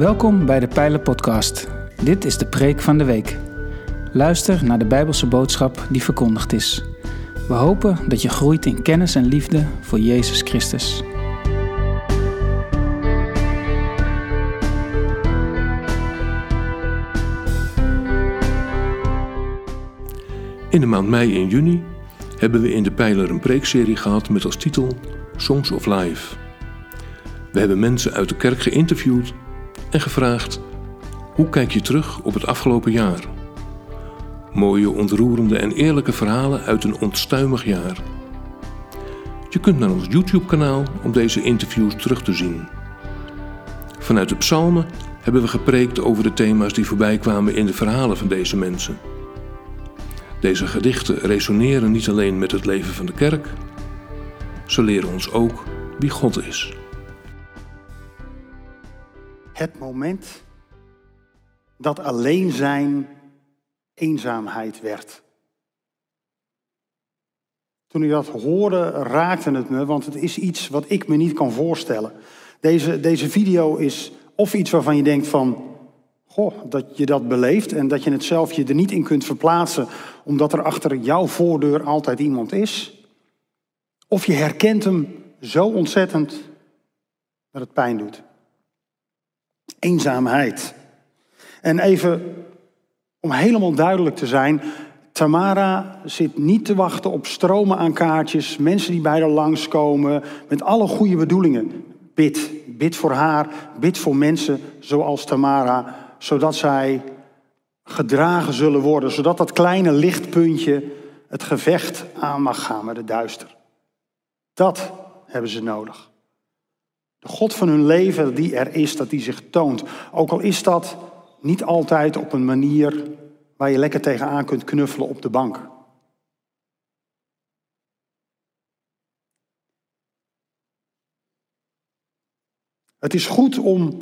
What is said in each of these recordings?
Welkom bij de Pijlen Podcast. Dit is de preek van de week. Luister naar de Bijbelse boodschap die verkondigd is. We hopen dat je groeit in kennis en liefde voor Jezus Christus. In de maand mei en juni hebben we in de Pijler een preekserie gehad met als titel Songs of Life. We hebben mensen uit de kerk geïnterviewd en gevraagd: hoe kijk je terug op het afgelopen jaar? Mooie, ontroerende en eerlijke verhalen uit een onstuimig jaar. Je kunt naar ons YouTube-kanaal om deze interviews terug te zien. Vanuit de psalmen hebben we gepreekt over de thema's die voorbij kwamen in de verhalen van deze mensen. Deze gedichten resoneren niet alleen met het leven van de kerk, ze leren ons ook wie God is. Het moment dat alleen zijn eenzaamheid werd. Toen ik dat hoorde, raakte het me, want het is iets wat ik me niet kan voorstellen. Deze, deze video is of iets waarvan je denkt van, goh, dat je dat beleeft en dat je het zelf je er niet in kunt verplaatsen, omdat er achter jouw voordeur altijd iemand is. Of je herkent hem zo ontzettend dat het pijn doet. Eenzaamheid. En even om helemaal duidelijk te zijn, Tamara zit niet te wachten op stromen aan kaartjes, mensen die bij haar langskomen, met alle goede bedoelingen. Bid, bid voor haar, bid voor mensen zoals Tamara, zodat zij gedragen zullen worden, zodat dat kleine lichtpuntje het gevecht aan mag gaan met het duister. Dat hebben ze nodig. De God van hun leven die er is, dat die zich toont. Ook al is dat niet altijd op een manier waar je lekker tegenaan kunt knuffelen op de bank. Het is goed om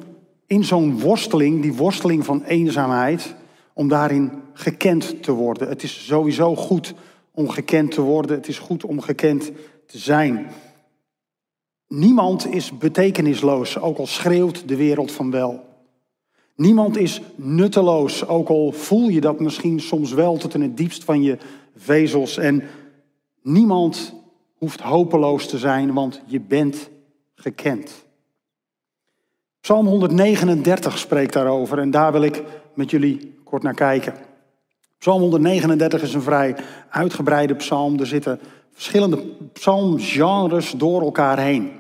in zo'n worsteling, die worsteling van eenzaamheid, om daarin gekend te worden. Het is sowieso goed om gekend te worden. Het is goed om gekend te zijn. Niemand is betekenisloos, ook al schreeuwt de wereld van wel. Niemand is nutteloos, ook al voel je dat misschien soms wel tot in het diepst van je vezels. En niemand hoeft hopeloos te zijn, want je bent gekend. Psalm 139 spreekt daarover en daar wil ik met jullie kort naar kijken. Psalm 139 is een vrij uitgebreide psalm. Er zitten verschillende psalmgenres door elkaar heen.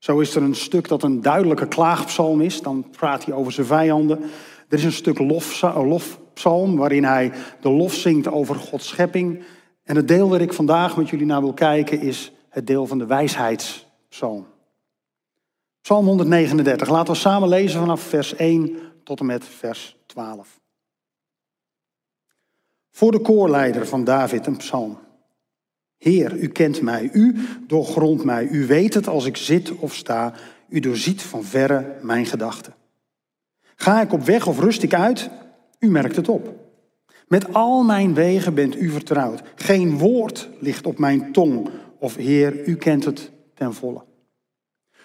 Zo is er een stuk dat een duidelijke klaagpsalm is, dan praat hij over zijn vijanden. Er is een stuk lof, lofpsalm waarin hij de lof zingt over Gods schepping. En het deel waar ik vandaag met jullie naar wil kijken is het deel van de wijsheidspsalm. Psalm 139. Laten we samen lezen vanaf vers 1 tot en met vers 12. Voor de koorleider van David een psalm. Heer, u kent mij, u doorgrondt mij, u weet het als ik zit of sta, u doorziet van verre mijn gedachten. Ga ik op weg of rust ik uit? U merkt het op. Met al mijn wegen bent u vertrouwd. Geen woord ligt op mijn tong, of Heer, u kent het ten volle.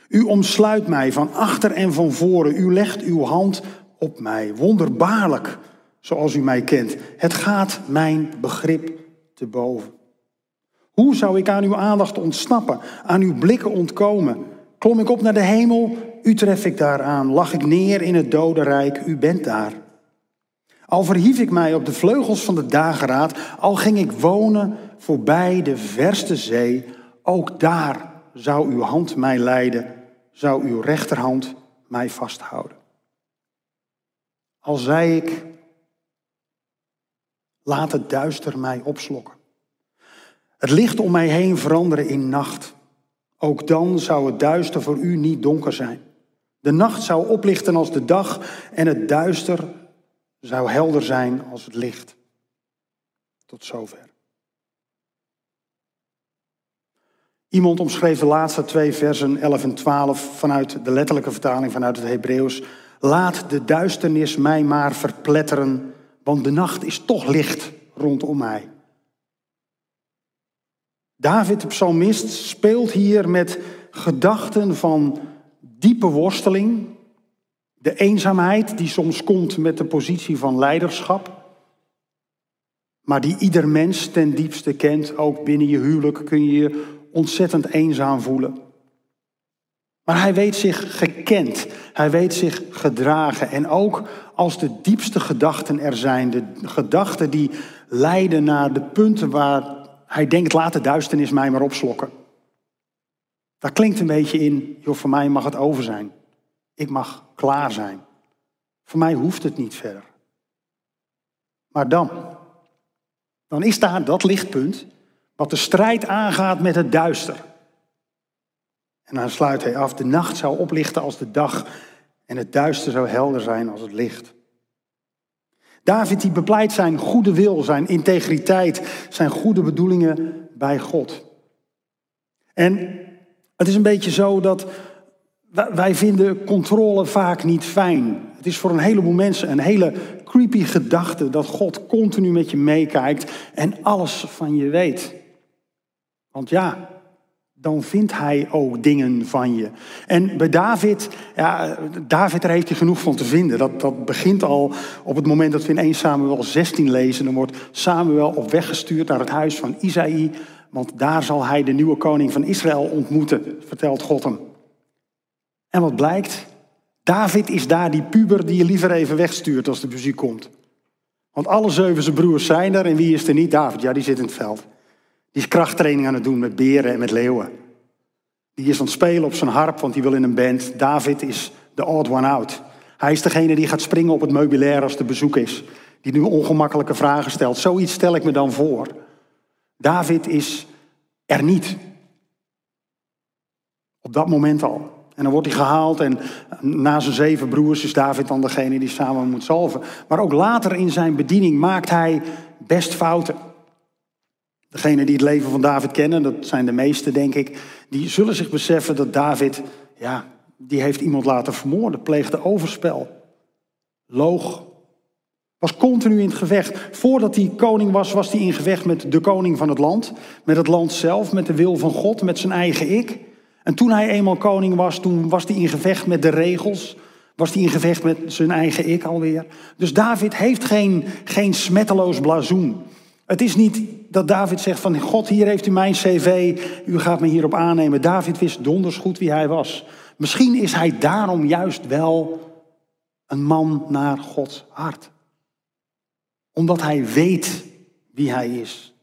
U omsluit mij van achter en van voren. U legt uw hand op mij. Wonderbaarlijk, zoals u mij kent. Het gaat mijn begrip te boven. Hoe zou ik aan uw aandacht ontsnappen, aan uw blikken ontkomen? Klom ik op naar de hemel, u tref ik daar aan. Lag ik neer in het dodenrijk, u bent daar. Al verhief ik mij op de vleugels van de dageraad, al ging ik wonen voorbij de verste zee, ook daar zou uw hand mij leiden, zou uw rechterhand mij vasthouden. Al zei ik, laat het duister mij opslokken. Het licht om mij heen veranderen in nacht. Ook dan zou het duister voor u niet donker zijn. De nacht zou oplichten als de dag en het duister zou helder zijn als het licht. Tot zover. Iemand omschreef de laatste twee versen 11 en 12 vanuit de letterlijke vertaling vanuit het Hebreeuws. Laat de duisternis mij maar verpletteren, want de nacht is toch licht rondom mij. David, de psalmist, speelt hier met gedachten van diepe worsteling, De eenzaamheid die soms komt met de positie van leiderschap. Maar die ieder mens ten diepste kent. Ook binnen je huwelijk kun je je ontzettend eenzaam voelen. Maar hij weet zich gekend. Hij weet zich gedragen. En ook als de diepste gedachten er zijn, de gedachten die leiden naar de punten waar hij denkt, laat de duisternis mij maar opslokken. Dat klinkt een beetje in, joh, voor mij mag het over zijn. Ik mag klaar zijn. Voor mij hoeft het niet verder. Maar dan, dan is daar dat lichtpunt wat de strijd aangaat met het duister. En dan sluit hij af, de nacht zou oplichten als de dag en het duister zou helder zijn als het licht. David die bepleit zijn goede wil, zijn integriteit, zijn goede bedoelingen bij God. En het is een beetje zo dat wij vinden controle vaak niet fijn. Het is voor een heleboel mensen een hele creepy gedachte dat God continu met je meekijkt en alles van je weet. Want ja, dan vindt hij ook dingen van je. En bij David, ja, David, daar heeft hij genoeg van te vinden. Dat, dat begint al op het moment dat we in 1 Samuel 16 lezen. Dan wordt Samuel op weg gestuurd naar het huis van Isaïe. Want daar zal hij de nieuwe koning van Israël ontmoeten, vertelt God hem. En wat blijkt? David is daar die puber die je liever even wegstuurt als de muziek komt. Want alle zeven zijn broers zijn er en wie is er niet? David, ja, die zit in het veld. Die is krachttraining aan het doen met beren en met leeuwen. Die is aan het spelen op zijn harp, want die wil in een band. David is de odd one out. Hij is degene die gaat springen op het meubilair als er bezoek is. Die nu ongemakkelijke vragen stelt. Zoiets stel ik me dan voor. David is er niet. Op dat moment al. En dan wordt hij gehaald en na zijn zeven broers is David dan degene die samen moet zalven. Maar ook later in zijn bediening maakt hij best fouten. Degenen die het leven van David kennen, dat zijn de meesten denk ik, die zullen zich beseffen dat David, ja, die heeft iemand laten vermoorden, pleegde overspel, loog, was continu in het gevecht. Voordat hij koning was, was hij in gevecht met de koning van het land, met het land zelf, met de wil van God, met zijn eigen ik. En toen hij eenmaal koning was, toen was hij in gevecht met de regels, was hij in gevecht met zijn eigen ik alweer. Dus David heeft geen, geen smetteloos blazoen. Het is niet dat David zegt van God, hier heeft u mijn cv, u gaat me hierop aannemen. David wist donders goed wie hij was. Misschien is hij daarom juist wel een man naar Gods hart. Omdat hij weet wie hij is.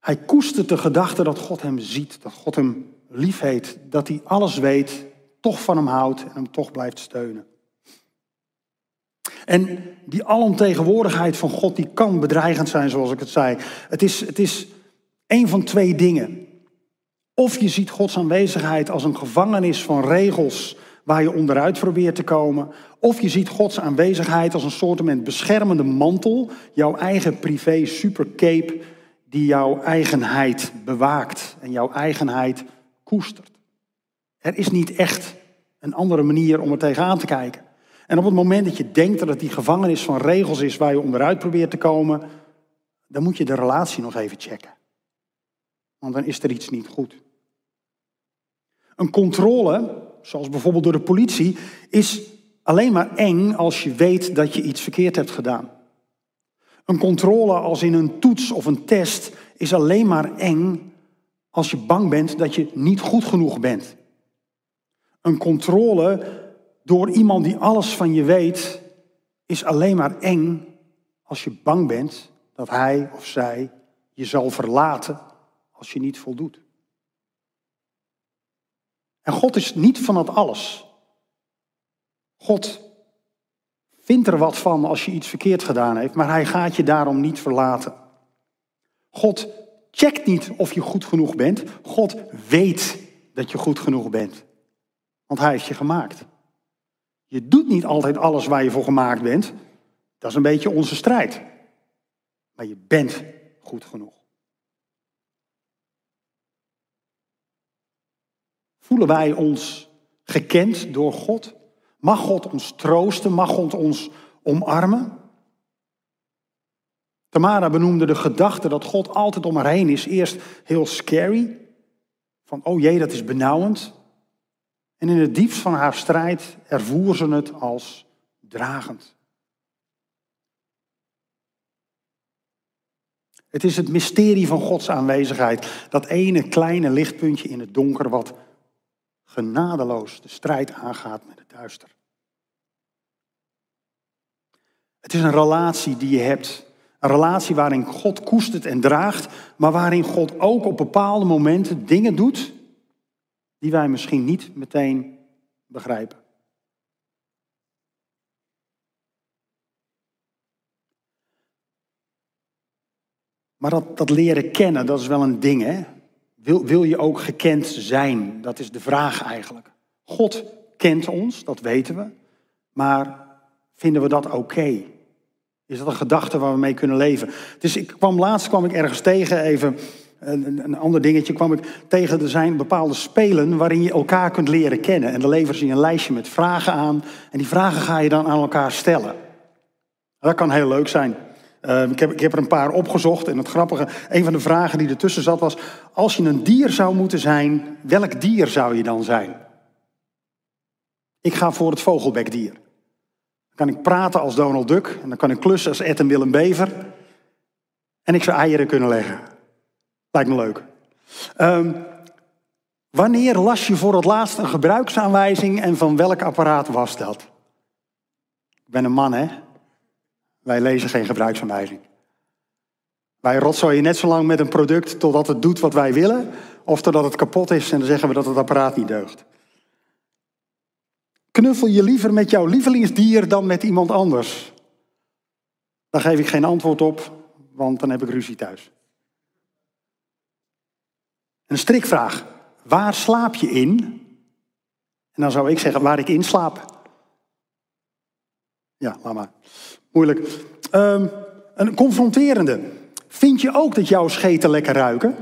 Hij koestert de gedachte dat God hem ziet, dat God hem lief heeft, dat hij alles weet, toch van hem houdt en hem toch blijft steunen. En die alomtegenwoordigheid van God, die kan bedreigend zijn, zoals ik het zei. Het is, het is een van twee dingen. Of je ziet Gods aanwezigheid als een gevangenis van regels waar je onderuit probeert te komen. Of je ziet Gods aanwezigheid als een soort beschermende mantel, jouw eigen privé supercape, die jouw eigenheid bewaakt en jouw eigenheid koestert. Er is niet echt een andere manier om er tegenaan te kijken. En op het moment dat je denkt dat het die gevangenis van regels is waar je onderuit probeert te komen, dan moet je de relatie nog even checken. Want dan is er iets niet goed. Een controle, zoals bijvoorbeeld door de politie, is alleen maar eng als je weet dat je iets verkeerd hebt gedaan. Een controle als in een toets of een test is alleen maar eng als je bang bent dat je niet goed genoeg bent. Een controle door iemand die alles van je weet, is alleen maar eng als je bang bent dat hij of zij je zal verlaten als je niet voldoet. En God is niet van dat alles. God vindt er wat van als je iets verkeerd gedaan heeft, maar hij gaat je daarom niet verlaten. God checkt niet of je goed genoeg bent. God weet dat je goed genoeg bent. Want hij heeft je gemaakt. Je doet niet altijd alles waar je voor gemaakt bent. Dat is een beetje onze strijd. Maar je bent goed genoeg. Voelen wij ons gekend door God? Mag God ons troosten? Mag God ons omarmen? Tamara benoemde de gedachte dat God altijd om haar heen is eerst heel scary. Van, oh jee, dat is benauwend. En in het diepst van haar strijd ervoer ze het als dragend. Het is het mysterie van Gods aanwezigheid. Dat ene kleine lichtpuntje in het donker wat genadeloos de strijd aangaat met het duister. Het is een relatie die je hebt. Een relatie waarin God koestert en draagt, maar waarin God ook op bepaalde momenten dingen doet die wij misschien niet meteen begrijpen. Maar dat, dat leren kennen, dat is wel een ding, hè? Wil, wil je ook gekend zijn? Dat is de vraag eigenlijk. God kent ons, dat weten we. Maar vinden we dat oké? Is dat een gedachte waar we mee kunnen leven? Dus ik kwam laatst kwam ik ergens tegen, even een, een ander dingetje, kwam ik tegen. Er zijn bepaalde spelen waarin je elkaar kunt leren kennen. En dan leveren ze je een lijstje met vragen aan. En die vragen ga je dan aan elkaar stellen. Dat kan heel leuk zijn. Uh, ik, heb, ik heb er een paar opgezocht. En het grappige, een van de vragen die ertussen zat was: Als je een dier zou moeten zijn, welk dier zou je dan zijn? Ik ga voor het vogelbekdier. Dan kan ik praten als Donald Duck. En dan kan ik klussen als Ed en Willem Bever. En ik zou eieren kunnen leggen. Lijkt me leuk. Um, wanneer las je voor het laatst een gebruiksaanwijzing en van welk apparaat was dat? Ik ben een man, hè? Wij lezen geen gebruiksaanwijzing. Wij rotzooien net zo lang met een product totdat het doet wat wij willen, of totdat het kapot is en dan zeggen we dat het apparaat niet deugt. Knuffel je liever met jouw lievelingsdier dan met iemand anders? Daar geef ik geen antwoord op, want dan heb ik ruzie thuis. Een strikvraag. Waar slaap je in? En dan zou ik zeggen waar ik in slaap. Ja, laat maar. Moeilijk. Um, een confronterende. Vind je ook dat jouw scheten lekker ruiken?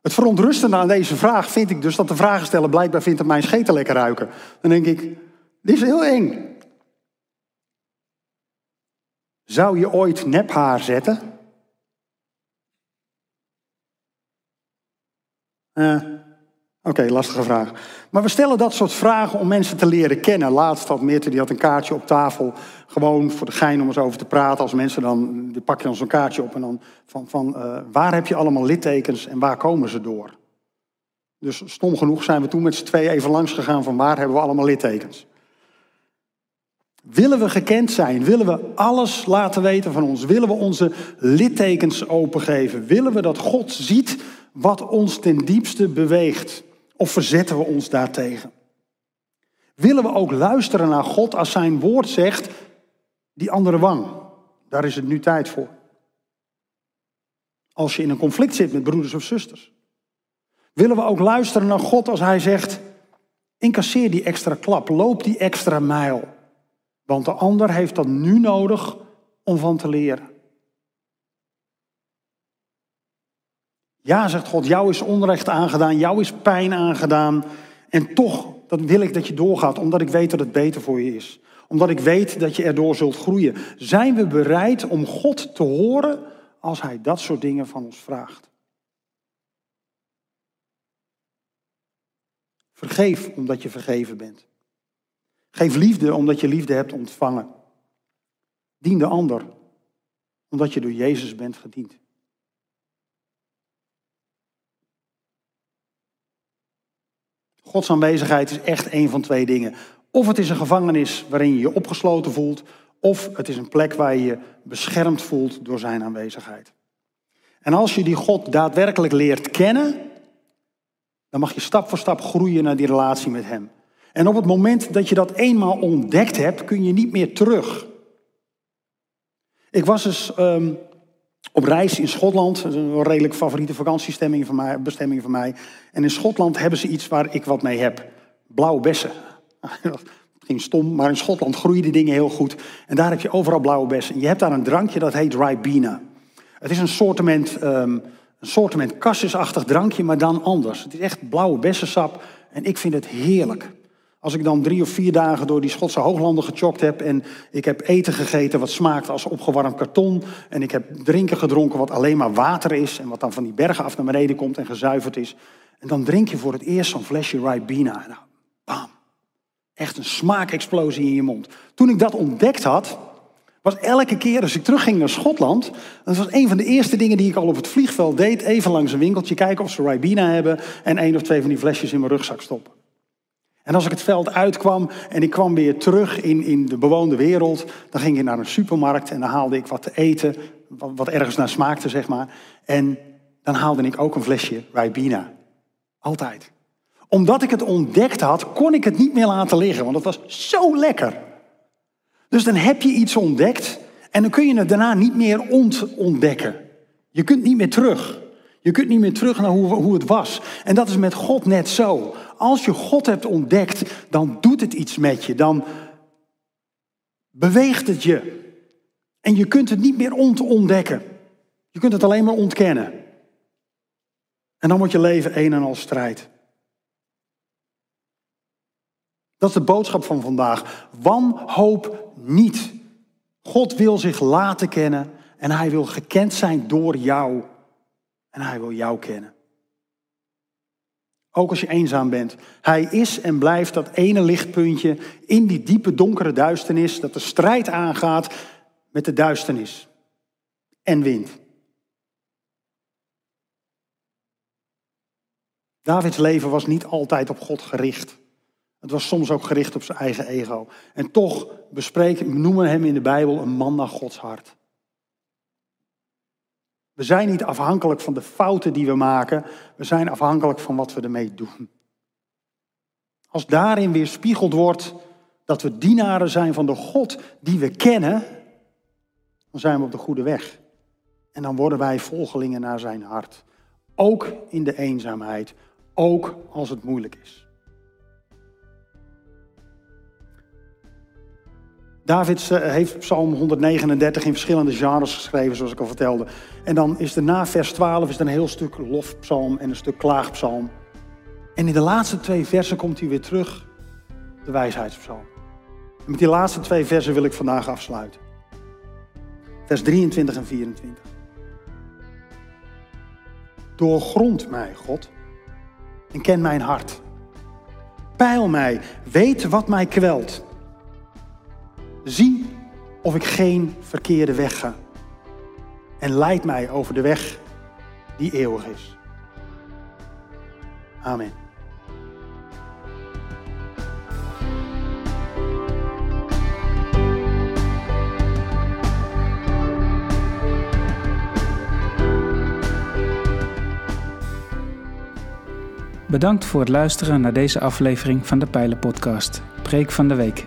Het verontrustende aan deze vraag vind ik dus dat de vragensteller blijkbaar vindt dat mijn scheten lekker ruiken. Dan denk ik, dit is heel eng. Zou je ooit nephaar zetten? Uh, Oké, lastige vraag. Maar we stellen dat soort vragen om mensen te leren kennen. Laatst had Meerte, die had een kaartje op tafel. Gewoon voor de gein om eens over te praten. Als mensen dan, die pak je dan zo'n kaartje op en dan van, van uh, waar heb je allemaal littekens en waar komen ze door? Dus stom genoeg zijn we toen met z'n twee even langs gegaan van waar hebben we allemaal littekens. Willen we gekend zijn? Willen we alles laten weten van ons? Willen we onze littekens opengeven? Willen we dat God ziet wat ons ten diepste beweegt? Of verzetten we ons daartegen? Willen we ook luisteren naar God als zijn woord zegt, die andere wang? Daar is het nu tijd voor. Als je in een conflict zit met broeders of zusters. Willen we ook luisteren naar God als hij zegt, incasseer die extra klap, loop die extra mijl. Want de ander heeft dat nu nodig om van te leren. Ja, zegt God, jou is onrecht aangedaan, jou is pijn aangedaan. En toch dan wil ik dat je doorgaat, omdat ik weet dat het beter voor je is. Omdat ik weet dat je erdoor zult groeien. Zijn we bereid om God te horen als Hij dat soort dingen van ons vraagt? Vergeef omdat je vergeven bent. Geef liefde omdat je liefde hebt ontvangen. Dien de ander omdat je door Jezus bent gediend. Gods aanwezigheid is echt een van twee dingen. Of het is een gevangenis waarin je je opgesloten voelt, of het is een plek waar je je beschermd voelt door zijn aanwezigheid. En als je die God daadwerkelijk leert kennen, dan mag je stap voor stap groeien naar die relatie met Hem. En op het moment dat je dat eenmaal ontdekt hebt, kun je niet meer terug. Ik was dus um, op reis in Schotland. Een redelijk favoriete vakantiestemming van mij, bestemming van mij. En in Schotland hebben ze iets waar ik wat mee heb. Blauwe bessen. Het ging stom, maar in Schotland groeien die dingen heel goed. En daar heb je overal blauwe bessen. En je hebt daar een drankje dat heet Ribena. Het is een soortement, um, een soortement drankje, maar dan anders. Het is echt blauwe bessensap en ik vind het heerlijk. Als ik dan drie of vier dagen door die Schotse hooglanden gechokt heb en ik heb eten gegeten wat smaakt als opgewarmd karton en ik heb drinken gedronken wat alleen maar water is en wat dan van die bergen af naar beneden komt en gezuiverd is. En dan drink je voor het eerst zo'n flesje Ribena. Nou, Echt een smaakexplosie in je mond. Toen ik dat ontdekt had, was elke keer als ik terugging naar Schotland, dat was een van de eerste dingen die ik al op het vliegveld deed, even langs een winkeltje kijken of ze Ribena hebben en één of twee van die flesjes in mijn rugzak stoppen. En als ik het veld uitkwam en ik kwam weer terug in, in de bewoonde wereld, dan ging ik naar een supermarkt en dan haalde ik wat te eten, wat, wat ergens naar smaakte, zeg maar. En dan haalde ik ook een flesje Ribena. Altijd. Omdat ik het ontdekt had, kon ik het niet meer laten liggen, want het was zo lekker. Dus dan heb je iets ontdekt en dan kun je het daarna niet meer ontdekken. Je kunt niet meer terug. Je kunt niet meer terug naar hoe, hoe het was. En dat is met God net zo. Als je God hebt ontdekt, dan doet het iets met je. Dan beweegt het je. En je kunt het niet meer ontdekken. Je kunt het alleen maar ontkennen. En dan wordt je leven een en al strijd. Dat is de boodschap van vandaag. Wanhoop niet. God wil zich laten kennen en hij wil gekend zijn door jou. En hij wil jou kennen. Ook als je eenzaam bent. Hij is en blijft dat ene lichtpuntje in die diepe donkere duisternis, dat de strijd aangaat met de duisternis en wind. Davids leven was niet altijd op God gericht. Het was soms ook gericht op zijn eigen ego. En toch bespreken, noemen hem in de Bijbel een man naar Gods hart. We zijn niet afhankelijk van de fouten die we maken. We zijn afhankelijk van wat we ermee doen. Als daarin weer spiegeld wordt dat we dienaren zijn van de God die we kennen, dan zijn we op de goede weg. En dan worden wij volgelingen naar zijn hart. Ook in de eenzaamheid, ook als het moeilijk is. David heeft Psalm 139 in verschillende genres geschreven, zoals ik al vertelde. En dan is er na vers 12 is er een heel stuk lofpsalm en een stuk klaagpsalm. En in de laatste twee versen komt hij weer terug, de wijsheidspsalm. Met die laatste twee versen wil ik vandaag afsluiten. Vers 23 en 24. Doorgrond mij, God, en ken mijn hart. Peil mij, weet wat mij kwelt Zie of ik geen verkeerde weg ga. En leid mij over de weg die eeuwig is. Amen. Bedankt voor het luisteren naar deze aflevering van de Pijlen Podcast, Preek van de Week.